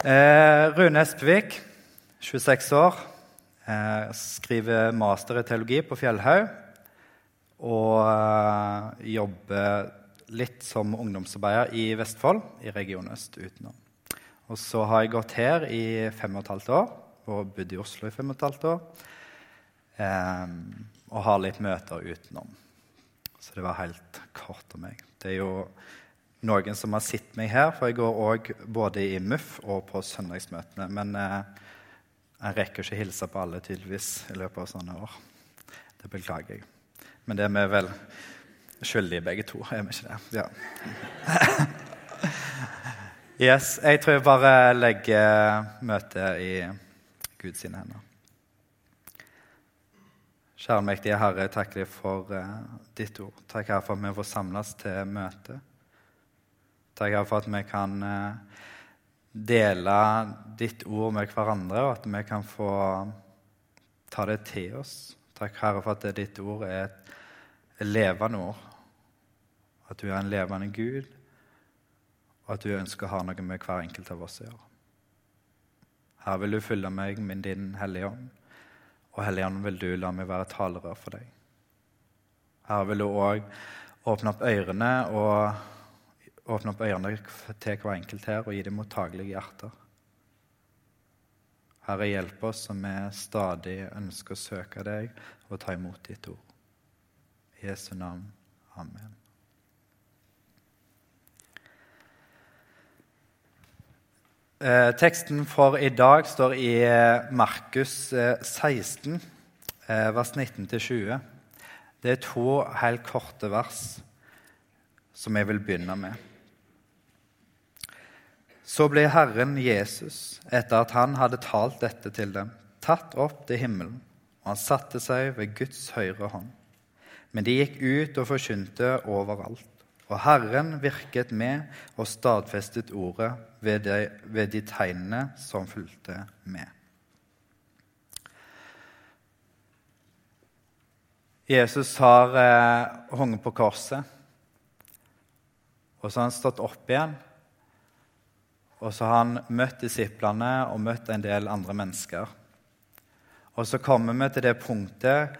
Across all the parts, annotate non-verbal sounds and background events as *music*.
Eh, Rune Espevik, 26 år, eh, skriver master i teologi på Fjellhaug. Og eh, jobber litt som ungdomsarbeider i Vestfold, i Region Øst utenom. Og så har jeg gått her i fem og et halvt år og bodd i Oslo i fem og et halvt år. Eh, og har litt møter utenom. Så det var helt kort om meg. Det er jo noen som har sett meg her, for jeg går òg både i MUF og på søndagsmøtene. Men eh, jeg rekker ikke hilse på alle tydeligvis i løpet av sånne år. Det beklager jeg. Men det er vi vel skyldige begge to, er vi ikke det? Ja. *laughs* yes, jeg tror jeg bare legger møtet i Guds hender. Kjære mektige Herre, takk deg for uh, ditt ord. Takk Herre for at vi får samles til møte. Takk Herre for at vi kan uh, dele ditt ord med hverandre, og at vi kan få ta det til oss. Takk Herre for at ditt ord er et levende ord. At du er en levende Gud, og at du ønsker å ha noe med hver enkelt av oss å gjøre. Her vil du fylle meg med din Hellige Ånd. Og Hellige Ånd vil du la meg være talerør for deg. Her vil du òg åpne opp ørene og åpne opp øynene til hver enkelt her og gi dem mottagelige hjerter. Herre, hjelp oss som vi stadig ønsker å søke deg og ta imot ditt ord. I Jesu navn. Amen. Eh, teksten for i dag står i eh, Markus eh, 16, eh, vers 19-20. Det er to helt korte vers som jeg vil begynne med. Så ble Herren Jesus, etter at han hadde talt dette til dem, tatt opp til himmelen, og han satte seg ved Guds høyre hånd. Men de gikk ut og forkynte overalt. Og Herren virket med og stadfestet ordet ved de, ved de tegnene som fulgte med. Jesus har eh, hunget på korset, og så har han stått opp igjen. Og så har han møtt disiplene og møtt en del andre mennesker. Og så kommer vi til det punktet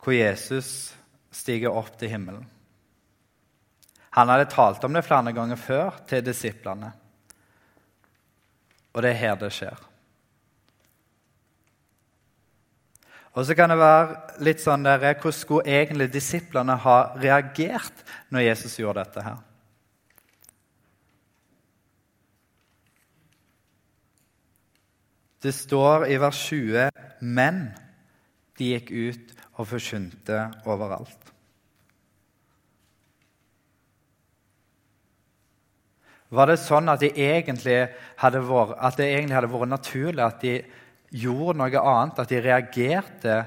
hvor Jesus stiger opp til himmelen. Han hadde talt om det flere ganger før til disiplene. Og det er her det skjer. Og så kan det være litt sånn der, Hvordan skulle egentlig disiplene ha reagert når Jesus gjorde dette her? Det står i vers 20 men de gikk ut og forkynte overalt. Var det sånn at, det egentlig hadde vært, at det egentlig hadde vært naturlig at de gjorde noe annet, at de reagerte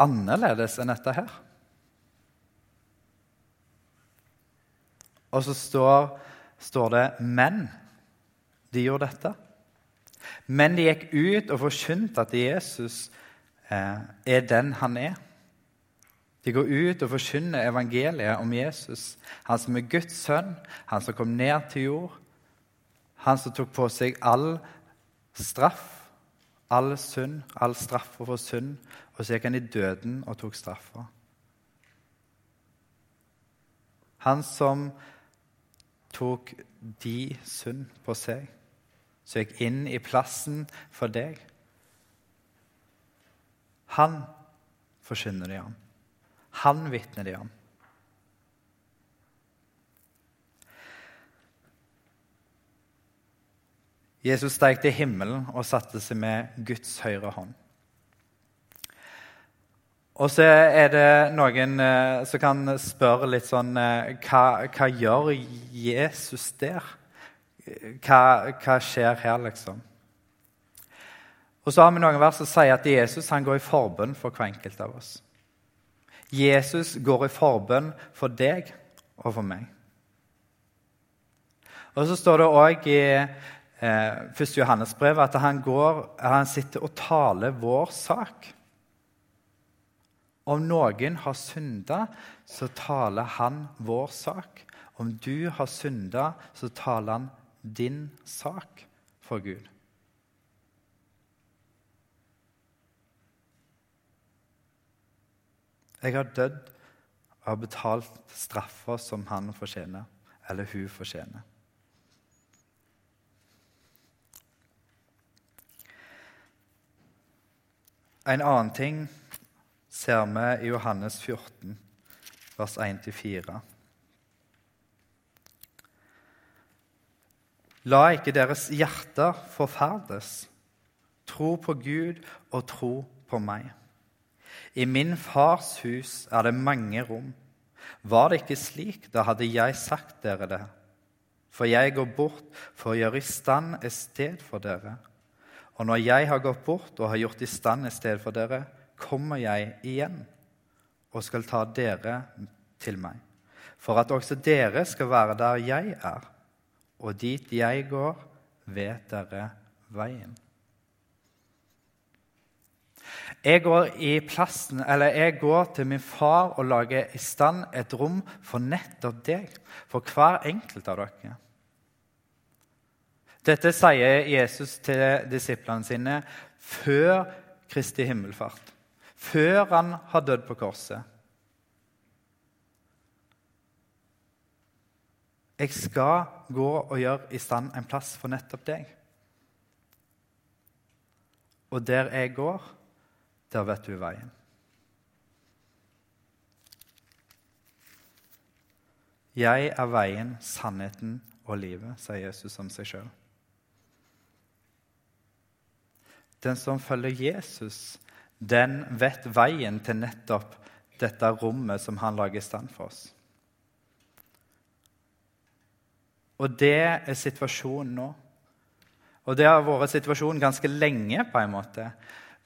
annerledes enn dette her? Og så står, står det 'men'. De gjorde dette. Men de gikk ut og forkynte at Jesus eh, er den han er. De går ut og forkynner evangeliet om Jesus, han som er Guds sønn, han som kom ned til jord, han som tok på seg all straff, all synd, all straff for synd, og så gikk han i døden og tok straffa. Han som tok de synd på seg, som gikk inn i plassen for deg. Han forkynner de om. Han vitner de om. Jesus steg til himmelen og satte seg med Guds høyre hånd. Og så er det noen eh, som kan spørre litt sånn eh, hva, hva gjør Jesus der? Hva, hva, skjer her, liksom? Og så har vi noen vers som sier at Jesus han går i forbønn for hver enkelt av oss. Jesus går i forbønn for deg og for meg. Og så står det òg i eh, 1. Johannes brev at han, går, han sitter og taler vår sak. Om noen har synda, så taler han vår sak. Om du har synda, så taler han din sak for Gud. Jeg har dødd og har betalt straffer som han fortjener, eller hun fortjener. En annen ting ser vi i Johannes 14, vers 1-4. La ikke deres hjerter forferdes. Tro på Gud og tro på meg. I min fars hus er det mange rom. Var det ikke slik, da hadde jeg sagt dere det. For jeg går bort for å gjøre i stand et sted for dere. Og når jeg har gått bort og har gjort i stand et sted for dere, kommer jeg igjen og skal ta dere til meg, for at også dere skal være der jeg er. Og dit jeg går, vet dere veien. Jeg går, plassen, jeg går, til min far og lager i stand et rom for nettopp deg, for hver enkelt av dere. Dette sier Jesus til disiplene sine før Kristi himmelfart, før han har dødd på korset. Jeg skal gå og gjøre i stand en plass for nettopp deg. Og der jeg går, der vet du veien. Jeg er veien, sannheten og livet, sier Jesus om seg sjøl. Den som følger Jesus, den vet veien til nettopp dette rommet som han lager i stand for oss. Og det er situasjonen nå. Og det har vært situasjonen ganske lenge. på en måte.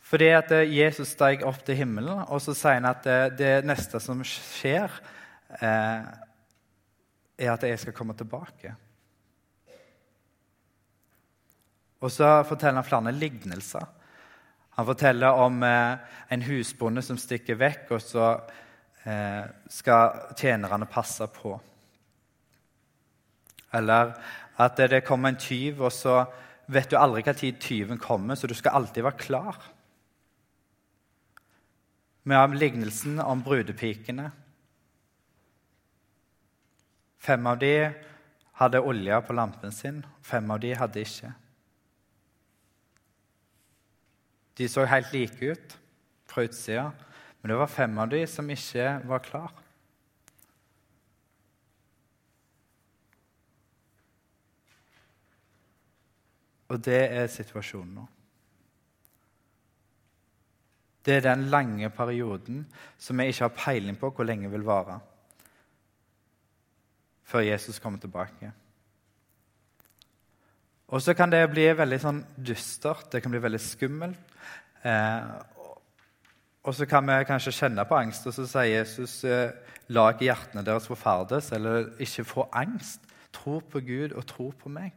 Fordi at eh, Jesus steg opp til himmelen, og så sier han at det, eh, det neste som skjer, eh, er at jeg skal komme tilbake. Og så forteller han flere lignelser. Han forteller om eh, en husbonde som stikker vekk, og så eh, skal tjenerne passe på. Eller at det kommer en tyv, og så vet du aldri hva tid tyven kommer, så du skal alltid være klar. Vi har lignelsen om brudepikene. Fem av de hadde olje på lampen sin, fem av de hadde ikke. De så helt like ut fra utsida, men det var fem av de som ikke var klar. Og det er situasjonen nå. Det er den lange perioden som vi ikke har peiling på hvor lenge vil vare før Jesus kommer tilbake. Og så kan det bli veldig sånn dystert, det kan bli veldig skummelt. Eh, og så kan vi kanskje kjenne på angst, og så sier Jesus eh, la ikke hjertene deres forferdes, eller ikke få angst. Tro på Gud og tro på meg.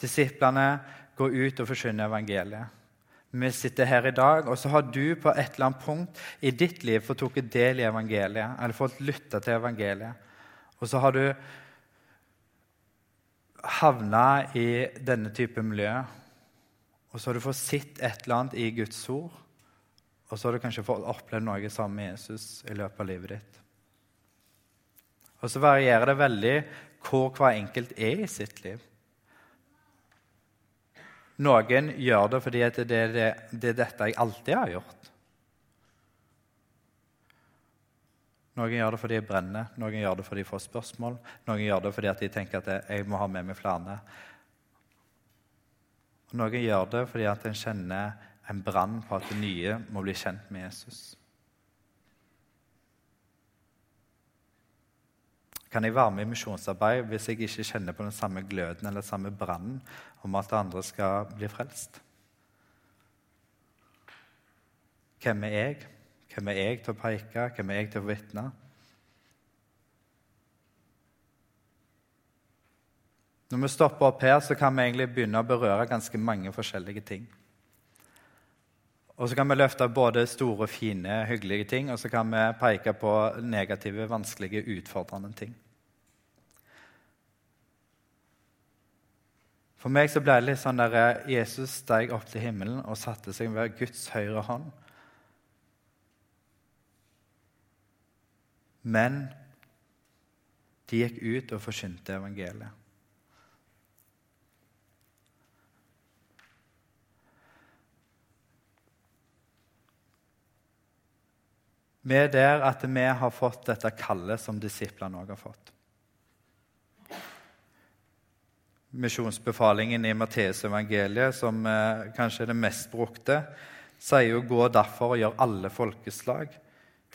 Disiplene går ut og forkynner evangeliet. Vi sitter her i dag, og så har du på et eller annet punkt i ditt liv fått tatt del i evangeliet, eller fått lytte til evangeliet. Og så har du havna i denne type miljø, og så har du fått sett et eller annet i Guds ord, og så har du kanskje fått opplevd noe sammen med Jesus i løpet av livet ditt. Og så varierer det veldig hvor hver enkelt er i sitt liv. Noen gjør det fordi det, det, det, det er dette jeg alltid har gjort. Noen gjør det fordi jeg brenner, noen gjør det fordi de får spørsmål, noen gjør det fordi de tenker at jeg må ha med meg flere. Noen gjør det fordi at en kjenner en brann på at det nye må bli kjent med Jesus. Kan jeg være med i misjonsarbeid hvis jeg ikke kjenner på den samme gløden eller den samme brannen om at andre skal bli frelst? Hvem er jeg? Hvem er jeg til å peke? Hvem er jeg til å vitne? Når vi stopper opp her, så kan vi egentlig begynne å berøre ganske mange forskjellige ting. Og så kan vi løfte både store, fine, hyggelige ting, og så kan vi peke på negative, vanskelige, utfordrende ting. For meg så ble det litt sånn der eh, Jesus steg opp til himmelen og satte seg ved Guds høyre hånd. Men de gikk ut og forkynte evangeliet. Vi er der at vi har fått dette kallet som disiplene òg har fått. Misjonsbefalingen i Matteusevangeliet, som eh, kanskje er det mest brukte, sier jo 'gå derfor og gjør alle folkeslag'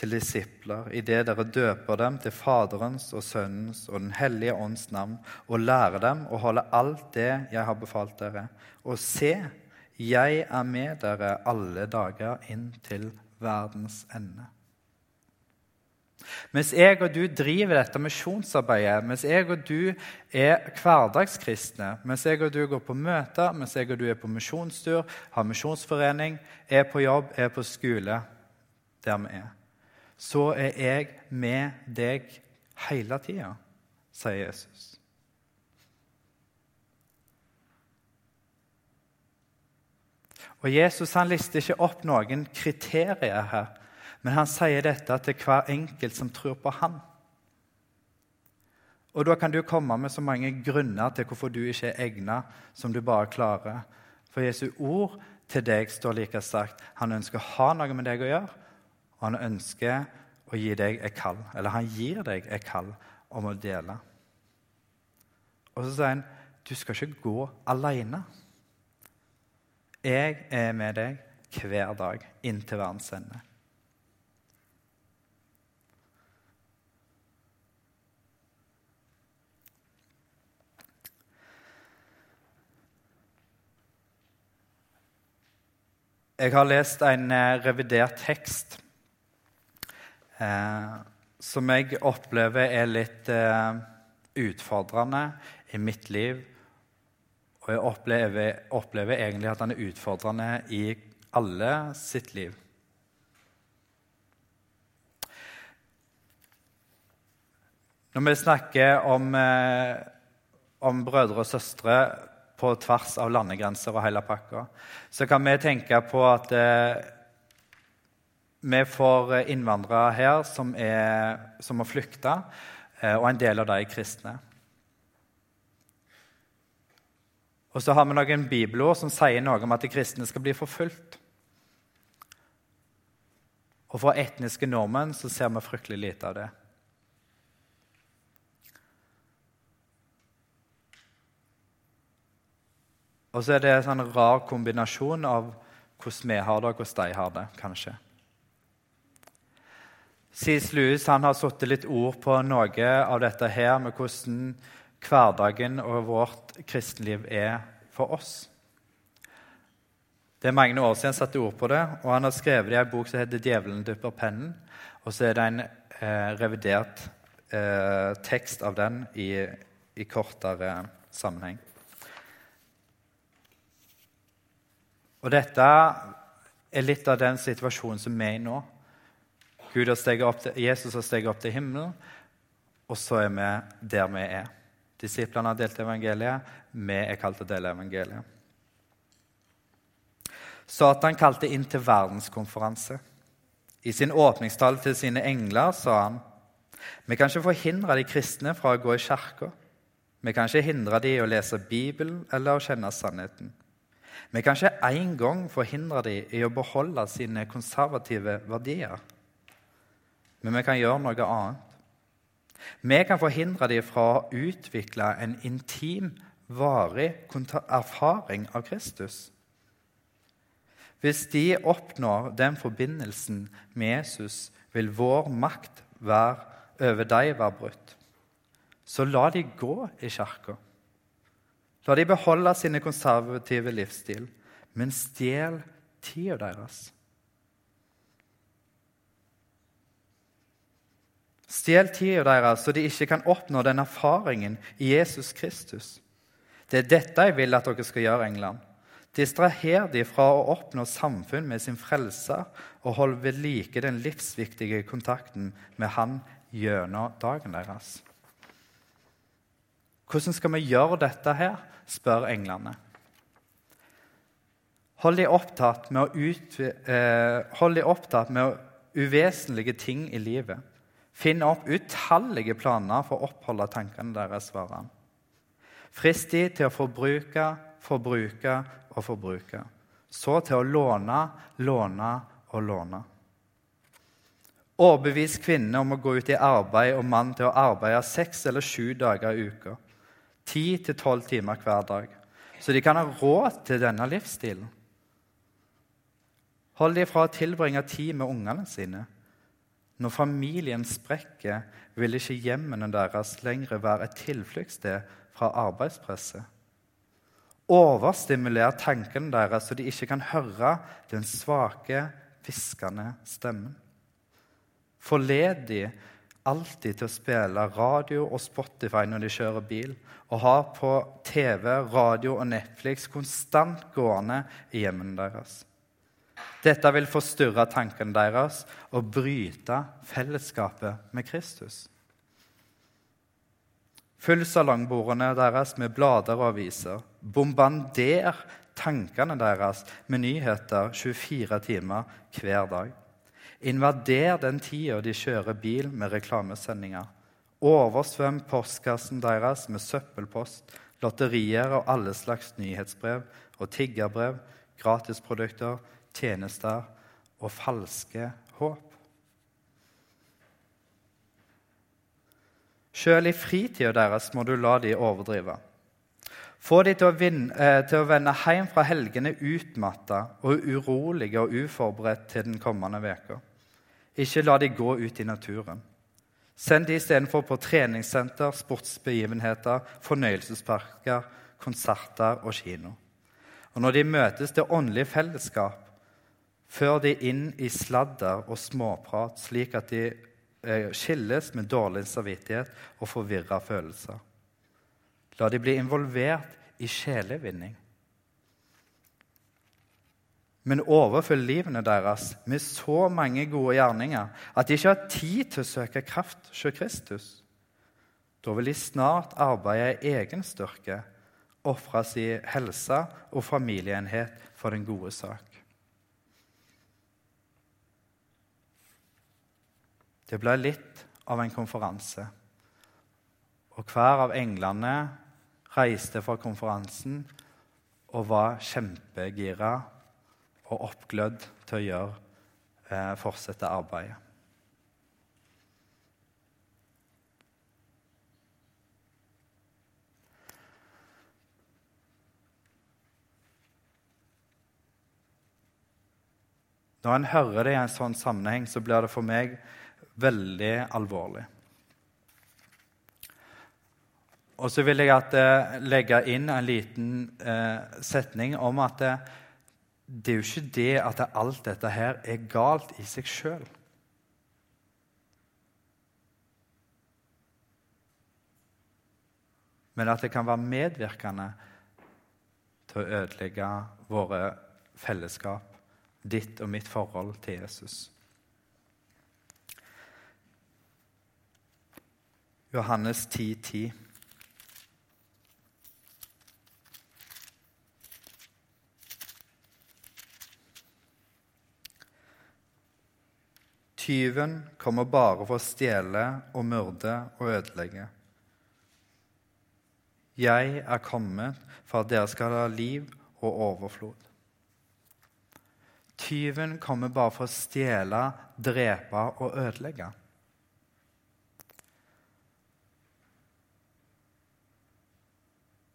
til disipler idet dere døper dem til Faderens og Sønnens og Den hellige ånds navn, og lærer dem å holde alt det jeg har befalt dere. Og se, jeg er med dere alle dager inn til verdens ende. Mens jeg og du driver dette misjonsarbeidet, mens jeg og du er hverdagskristne, mens jeg og du går på møter, mens jeg og du er på misjonstur, har misjonsforening, er på jobb, er på skole, der vi er så er jeg med deg hele tida, sier Jesus. Og Jesus han lister ikke opp noen kriterier her, men han sier dette til hver enkelt som tror på han. Og Da kan du komme med så mange grunner til hvorfor du ikke er egnet som du bare klarer. For Jesu ord til deg står like sagt. Han ønsker å ha noe med deg å gjøre, og han ønsker å gi deg et kall, eller han gir deg et kall om å dele. Og så sier han du skal ikke gå alene. Jeg er med deg hver dag inn til verdens ende. Jeg har lest en eh, revidert tekst eh, som jeg opplever er litt eh, utfordrende i mitt liv. Og jeg opplever, opplever, egentlig at han er utfordrende i alle sitt liv. Når vi snakker om, eh, om brødre og søstre på tvers av landegrenser og hele pakka, så kan vi tenke på at eh, vi får innvandrere her som, er, som har flykta, eh, og en del av dem er kristne. Og så har vi noen bibelord som sier noe om at de kristne skal bli forfulgt. Og fra etniske nordmenn så ser vi fryktelig lite av det. Og så er det en sånn rar kombinasjon av hvordan vi har det, og hvordan de har det, kanskje. Sis Lewis har satt litt ord på noe av dette her med hvordan hverdagen og vårt kristenliv er for oss. Det er mange år siden han satte ord på det, og han har skrevet det i en bok som heter 'Djevelen dypper pennen'. Og så er det en eh, revidert eh, tekst av den i, i kortere sammenheng. Og dette er litt av den situasjonen som vi er i nå. Har til, Jesus har steget opp til himmelen, og så er vi der vi er. Disiplene har delt evangeliet, vi er kalt til å dele evangeliet. Satan kalte inn til verdenskonferanse. I sin åpningstale til sine engler sa han vi kan ikke forhindre de kristne fra å gå i kirka. Vi kan ikke hindre de i å lese Bibelen eller å kjenne sannheten. Vi kan ikke engang forhindre dem i å beholde sine konservative verdier men vi kan gjøre noe annet. Vi kan forhindre dem fra å utvikle en intim, varig erfaring av Kristus. Hvis de oppnår den forbindelsen med Jesus, vil vår makt være, over dem være brutt. Så la de gå i kirka. La de beholde sine konservative livsstil, men stjel tida deres. Stjel tida deres, så de ikke kan oppnå den erfaringen i Jesus Kristus. Det er dette jeg vil at dere skal gjøre, England. Distraher de fra å oppnå samfunn med sin frelser og hold ved like den livsviktige kontakten med Han gjennom dagen deres. Hvordan skal vi gjøre dette her? spør englene. Hold de opptatt med, å ut, eh, hold de opptatt med uvesentlige ting i livet. Finn opp utallige planer for å oppholde tankene deres, svarer han. Frist de til å forbruke, forbruke og forbruke. Så til å låne, låne og låne. Overbevis kvinnene om å gå ut i arbeid og mann til å arbeide seks eller sju dager i uka. Ti til tolv timer hver dag. Så de kan ha råd til denne livsstilen. Hold de fra å tilbringe tid med ungene sine. Når familien sprekker, vil ikke hjemmene deres lenger være et tilfluktssted fra arbeidspresset. Overstimuler tankene deres så de ikke kan høre den svake, hviskende stemmen. Forled de alltid til å spille radio og Spotify når de kjører bil, og ha på TV, radio og Netflix konstant gående i hjemmene deres. Dette vil forstyrre tankene deres og bryte fellesskapet med Kristus. Fyll salongbordene deres med blader og aviser. Bombander tankene deres med nyheter 24 timer hver dag. Invader den tida de kjører bil med reklamesendinger. Oversvøm postkassen deres med søppelpost, lotterier og alle slags nyhetsbrev og tiggerbrev, gratisprodukter, tjenester og falske håp. Sjøl i fritida deres må du la de overdrive. Få de til å, vinne, eh, til å vende hjem fra helgene utmatta og urolige og uforberedt til den kommende veka. Ikke la de gå ut i naturen. Send de istedenfor på treningssenter, sportsbegivenheter, fornøyelsesparker, konserter og kino. Og når de møtes til åndelig fellesskap, før de inn i sladder og småprat, slik at de eh, skilles med dårlig samvittighet og forvirra følelser. La de bli involvert i sjelevinning. Men overfyll livene deres med så mange gode gjerninger at de ikke har tid til å søke kraft hos Kristus. Da vil de snart arbeide i egen styrke, ofre sin helse og familieenhet for den gode sak. Det ble litt av en konferanse. Og hver av englene reiste fra konferansen og var kjempegira og oppglødd til å gjøre, eh, fortsette arbeidet. Når en hører det i en sånn sammenheng, så blir det for meg veldig alvorlig. Og så vil jeg at, eh, legge inn en liten eh, setning om at det, det, er jo ikke det at alt dette her er galt i seg sjøl. Men at det kan være medvirkende til å ødelegge våre fellesskap, ditt og mitt forhold til Jesus. Johannes 10,10. 10. Tyven kommer bare for å stjele og myrde og ødelegge. Jeg er kommet for at dere skal ha liv og overflod. Tyven kommer bare for å stjele, drepe og ødelegge.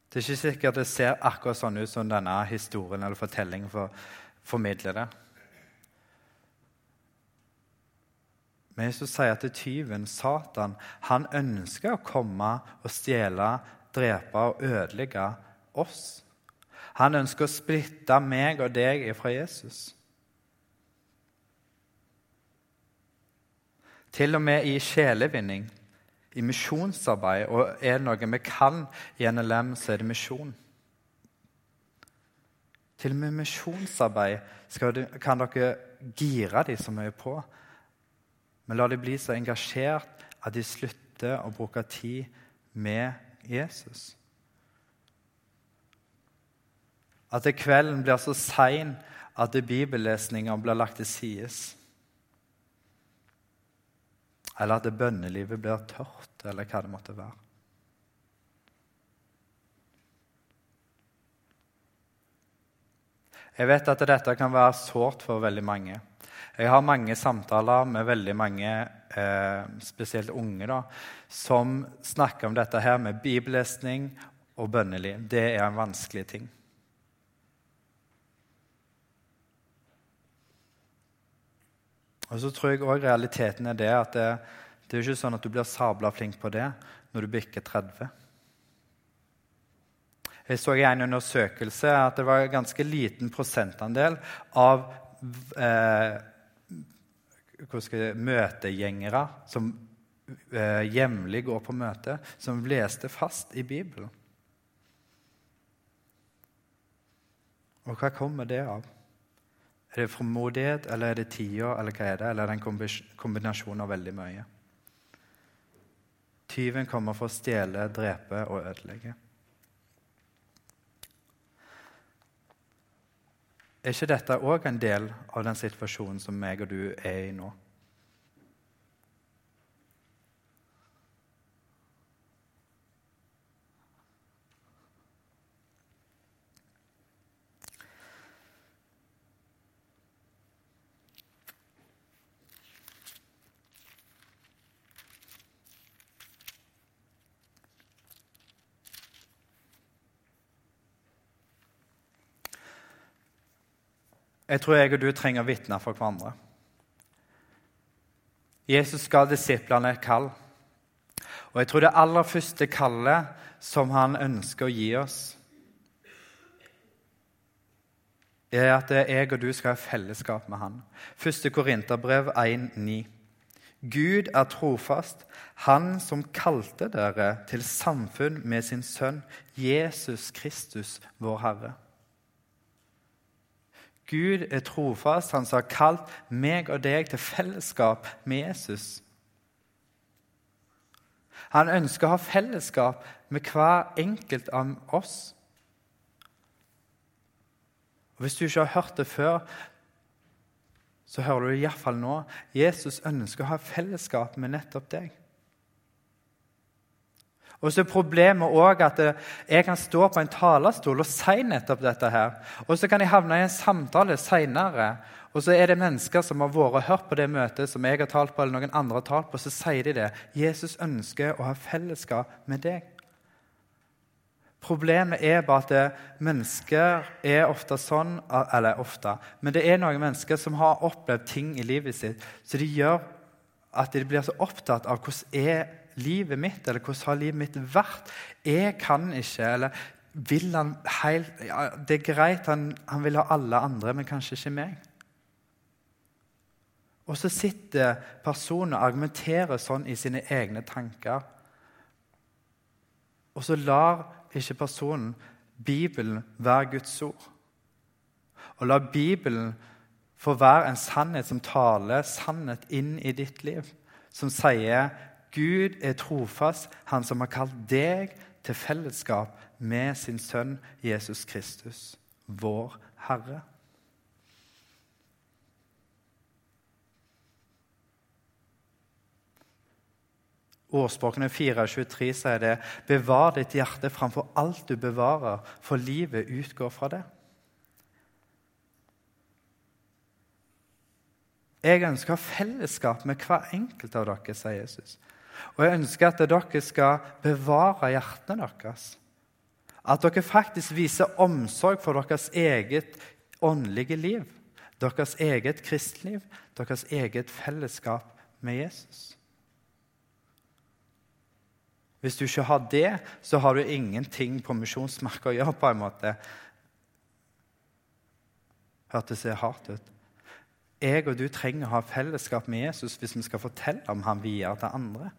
Det er ikke sikkert det ser akkurat sånn ut som denne historien eller fortellingen formidler det. Men Jesus sier at tyven, Satan, han ønsker å komme og stjele, drepe og ødelegge oss. Han ønsker å splitte meg og deg fra Jesus. Til og med i sjelevinning i misjonsarbeid, og er det noe vi kan i NLM, så er det misjon. Til og med misjonsarbeid kan dere gire de så mye på. Men la de bli så engasjert at de slutter å bruke tid med Jesus. At kvelden blir så sein at bibellesninga blir lagt til side. Eller at bønnelivet blir tørt, eller hva det måtte være. Jeg vet at dette kan være sårt for veldig mange. Jeg har mange samtaler med veldig mange, eh, spesielt unge, da, som snakker om dette her med bibellesning og bønneliv. Det er en vanskelig ting. Og så tror jeg òg realiteten er det at det, det er ikke sånn at du blir sabla flink på det når du bikker 30. Jeg så i en undersøkelse at det var en ganske liten prosentandel av eh, jeg, møtegjengere som eh, jevnlig går på møte, som leste fast i Bibelen. Og hva kommer det av? Er det formodighet, eller er det tida, eller hva er det? Eller er det en kombinasjon av veldig mye? Tyven kommer for å stjele, drepe og ødelegge. Er ikke dette òg en del av den situasjonen som meg og du er i nå? Jeg tror jeg og du trenger å vitne for hverandre. Jesus ga disiplene et kall. Og jeg tror det aller første kallet som han ønsker å gi oss, er at jeg og du skal ha fellesskap med han. 1. Korinterbrev 1,9. Gud er trofast, han som kalte dere til samfunn med sin sønn, Jesus Kristus, vår Herre. Gud er trofast. Han som har kalt meg og deg til fellesskap med Jesus. Han ønsker å ha fellesskap med hver enkelt av oss. Og Hvis du ikke har hørt det før, så hører du det iallfall nå. Jesus ønsker å ha fellesskap med nettopp deg. Og så er Problemet òg at jeg kan stå på en talerstol og si nettopp dette. her. Og så kan jeg havne i en samtale seinere, og så er det mennesker som har vært og hørt på det møtet som jeg har talt på, eller noen andre har talt på, så sier de det. Jesus ønsker å ha fellesskap med deg. Problemet er bare at mennesker er ofte sånn Eller ofte, men det er noen mennesker som har opplevd ting i livet sitt, så de gjør at de blir så opptatt av hvordan er livet mitt, eller hvordan har livet mitt vært? Jeg kan ikke, eller vil han helt ja, Det er greit, han, han vil ha alle andre, men kanskje ikke meg. Og så sitter personen og argumenterer sånn i sine egne tanker. Og så lar ikke personen Bibelen være Guds ord. Og lar Bibelen få være en sannhet som taler sannhet inn i ditt liv. Som sier Gud er trofast, han som har kalt deg til fellesskap med sin sønn Jesus Kristus, vår Herre. Ordspråkene 4.23 sier det Bevar ditt hjerte framfor alt du bevarer, for livet utgår fra det. Jeg ønsker fellesskap med hver enkelt av dere, sier Jesus. Og jeg ønsker at dere skal bevare hjertene deres. At dere faktisk viser omsorg for deres eget åndelige liv. Deres eget kristliv, deres eget fellesskap med Jesus. Hvis du ikke har det, så har du ingenting på misjonsmarka å gjøre. på en måte. Hørtes det hardt ut? Jeg og du trenger å ha fellesskap med Jesus hvis vi skal fortelle om ham videre til andre.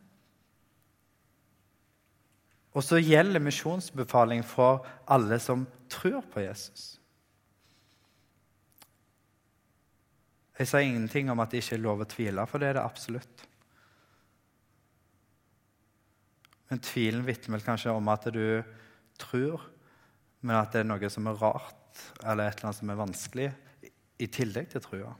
Og så gjelder misjonsbefaling for alle som tror på Jesus. Jeg sa ingenting om at det ikke er lov å tvile, for det er det absolutt. Men tvilen vitner vel kanskje om at du tror, men at det er noe som er rart, eller et eller annet som er vanskelig, i tillegg til trua.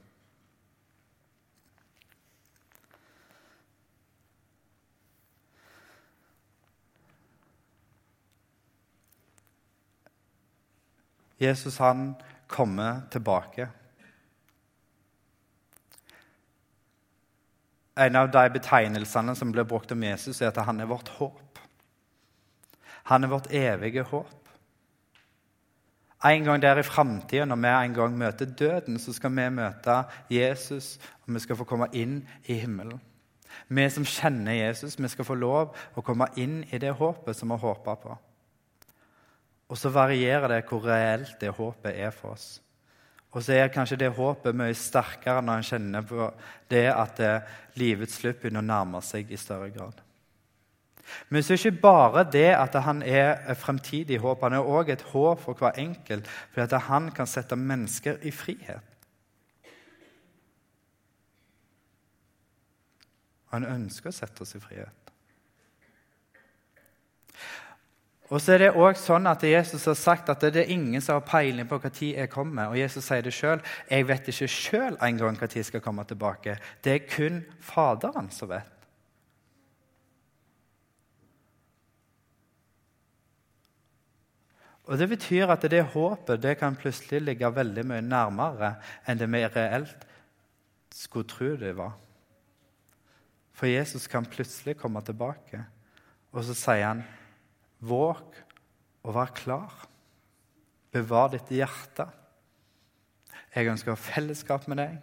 Jesus han kommer tilbake. En av de betegnelsene som blir brukt om Jesus, er at han er vårt håp. Han er vårt evige håp. En gang der i framtida, når vi en gang møter døden, så skal vi møte Jesus, og vi skal få komme inn i himmelen. Vi som kjenner Jesus, vi skal få lov å komme inn i det håpet som vi håper på. Og så varierer det hvor reelt det håpet er for oss. Og så er kanskje det håpet mye sterkere når en kjenner på det at det, eh, livets slutt begynner å nærme seg i større grad. Men så er ikke bare det at han er et fremtidig håp. Han er òg et håp for hver enkelt, fordi at han kan sette mennesker i frihet. Han ønsker å sette oss i frihet. Og så er det også sånn at Jesus har sagt at det er ingen som har peiling på når jeg kommer. Og Jesus sier det sjøl. Jeg vet ikke sjøl engang når jeg skal komme tilbake. Det er kun Faderen som vet. Og Det betyr at det håpet det kan plutselig ligge veldig mye nærmere enn det vi reelt skulle tro det var. For Jesus kan plutselig komme tilbake, og så sier han Våg å være klar. Bevar ditt hjerte. Jeg ønsker å ha fellesskap med deg,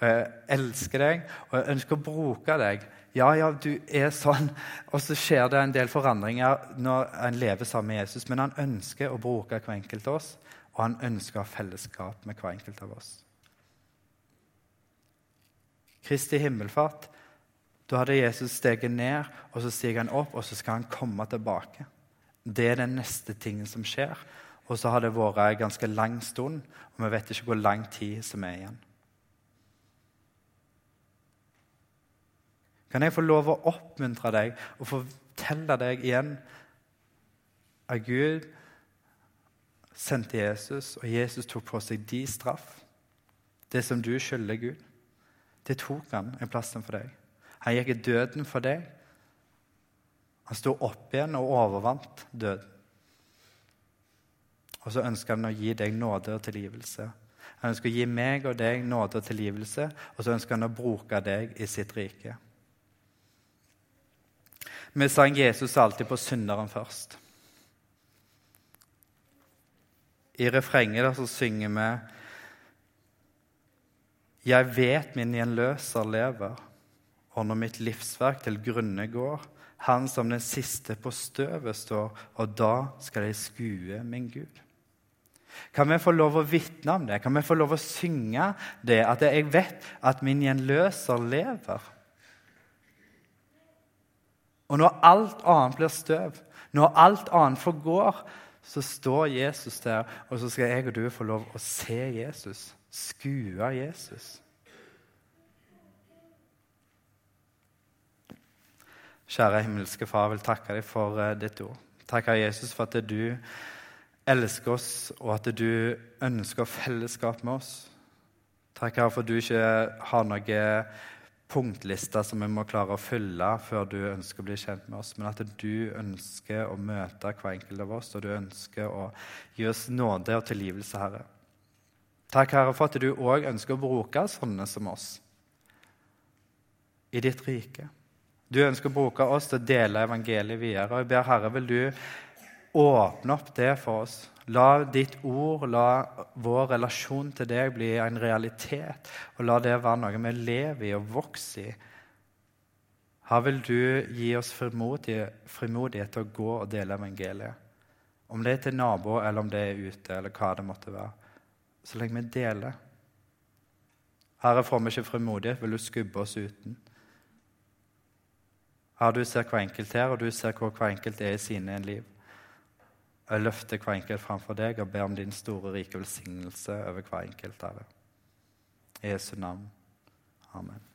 jeg elsker deg, og jeg ønsker å bruke deg. Ja, ja, du er sånn. Og så skjer det en del forandringer når en lever sammen med Jesus, men han ønsker å bruke hver enkelt av oss, og han ønsker å ha fellesskap med hver enkelt av oss. Kristi himmelfart, da hadde Jesus steget ned, og så stiger han opp, og så skal han komme tilbake. Det er den neste tingen som skjer. Og så har det vært en ganske lang stund, og vi vet ikke hvor lang tid som er igjen. Kan jeg få lov å oppmuntre deg og fortelle deg igjen at Gud sendte Jesus, og Jesus tok på seg de straff. Det som du skylder Gud, det tok han i plassen for deg. Han gikk i døden for deg. Han sto opp igjen og overvant døden. Og så ønsker han å gi deg nåde og tilgivelse. Han ønsker å gi meg og deg nåde og tilgivelse, og så ønsker han å bruke deg i sitt rike. Vi sang Jesus alltid på synderen først. I refrenget der så synger vi Jeg vet min gjenløser lever, og når mitt livsverk til grunne går, han som den siste på støvet står, og da skal jeg skue min Gud. Kan vi få lov å vitne om det? Kan vi få lov å synge det? At jeg vet at min gjenløser lever. Og når alt annet blir støv, når alt annet forgår, så står Jesus der, og så skal jeg og du få lov å se Jesus, skue Jesus. Kjære himmelske Far, jeg vil takke deg for uh, ditt ord. Takke Jesus for at du elsker oss, og at du ønsker fellesskap med oss. Takk Herre for at du ikke har noen punktlister som vi må klare å fylle før du ønsker å bli kjent med oss, men at du ønsker å møte hver enkelt av oss, og du ønsker å gi oss nåde og tilgivelse, Herre. Takk, Herre, for at du òg ønsker å bruke sånne som oss i ditt rike. Du ønsker å bruke oss til å dele evangeliet videre. og Jeg ber Herre, vil du åpne opp det for oss. La ditt ord, la vår relasjon til deg bli en realitet. Og la det være noe vi lever i og vokser i. Her vil du gi oss frimodighet til å gå og dele evangeliet. Om det er til naboer, eller om det er ute, eller hva det måtte være. Så lenge vi deler. Herre, får vi ikke frimodighet, vil du skubbe oss uten. Herre, du ser hver enkelt her, og du ser hvor hver enkelt er i sine liv. Jeg løfter hver enkelt framfor deg og ber om din store, rike velsignelse over hver enkelt. Herre. I Jesu navn. Amen.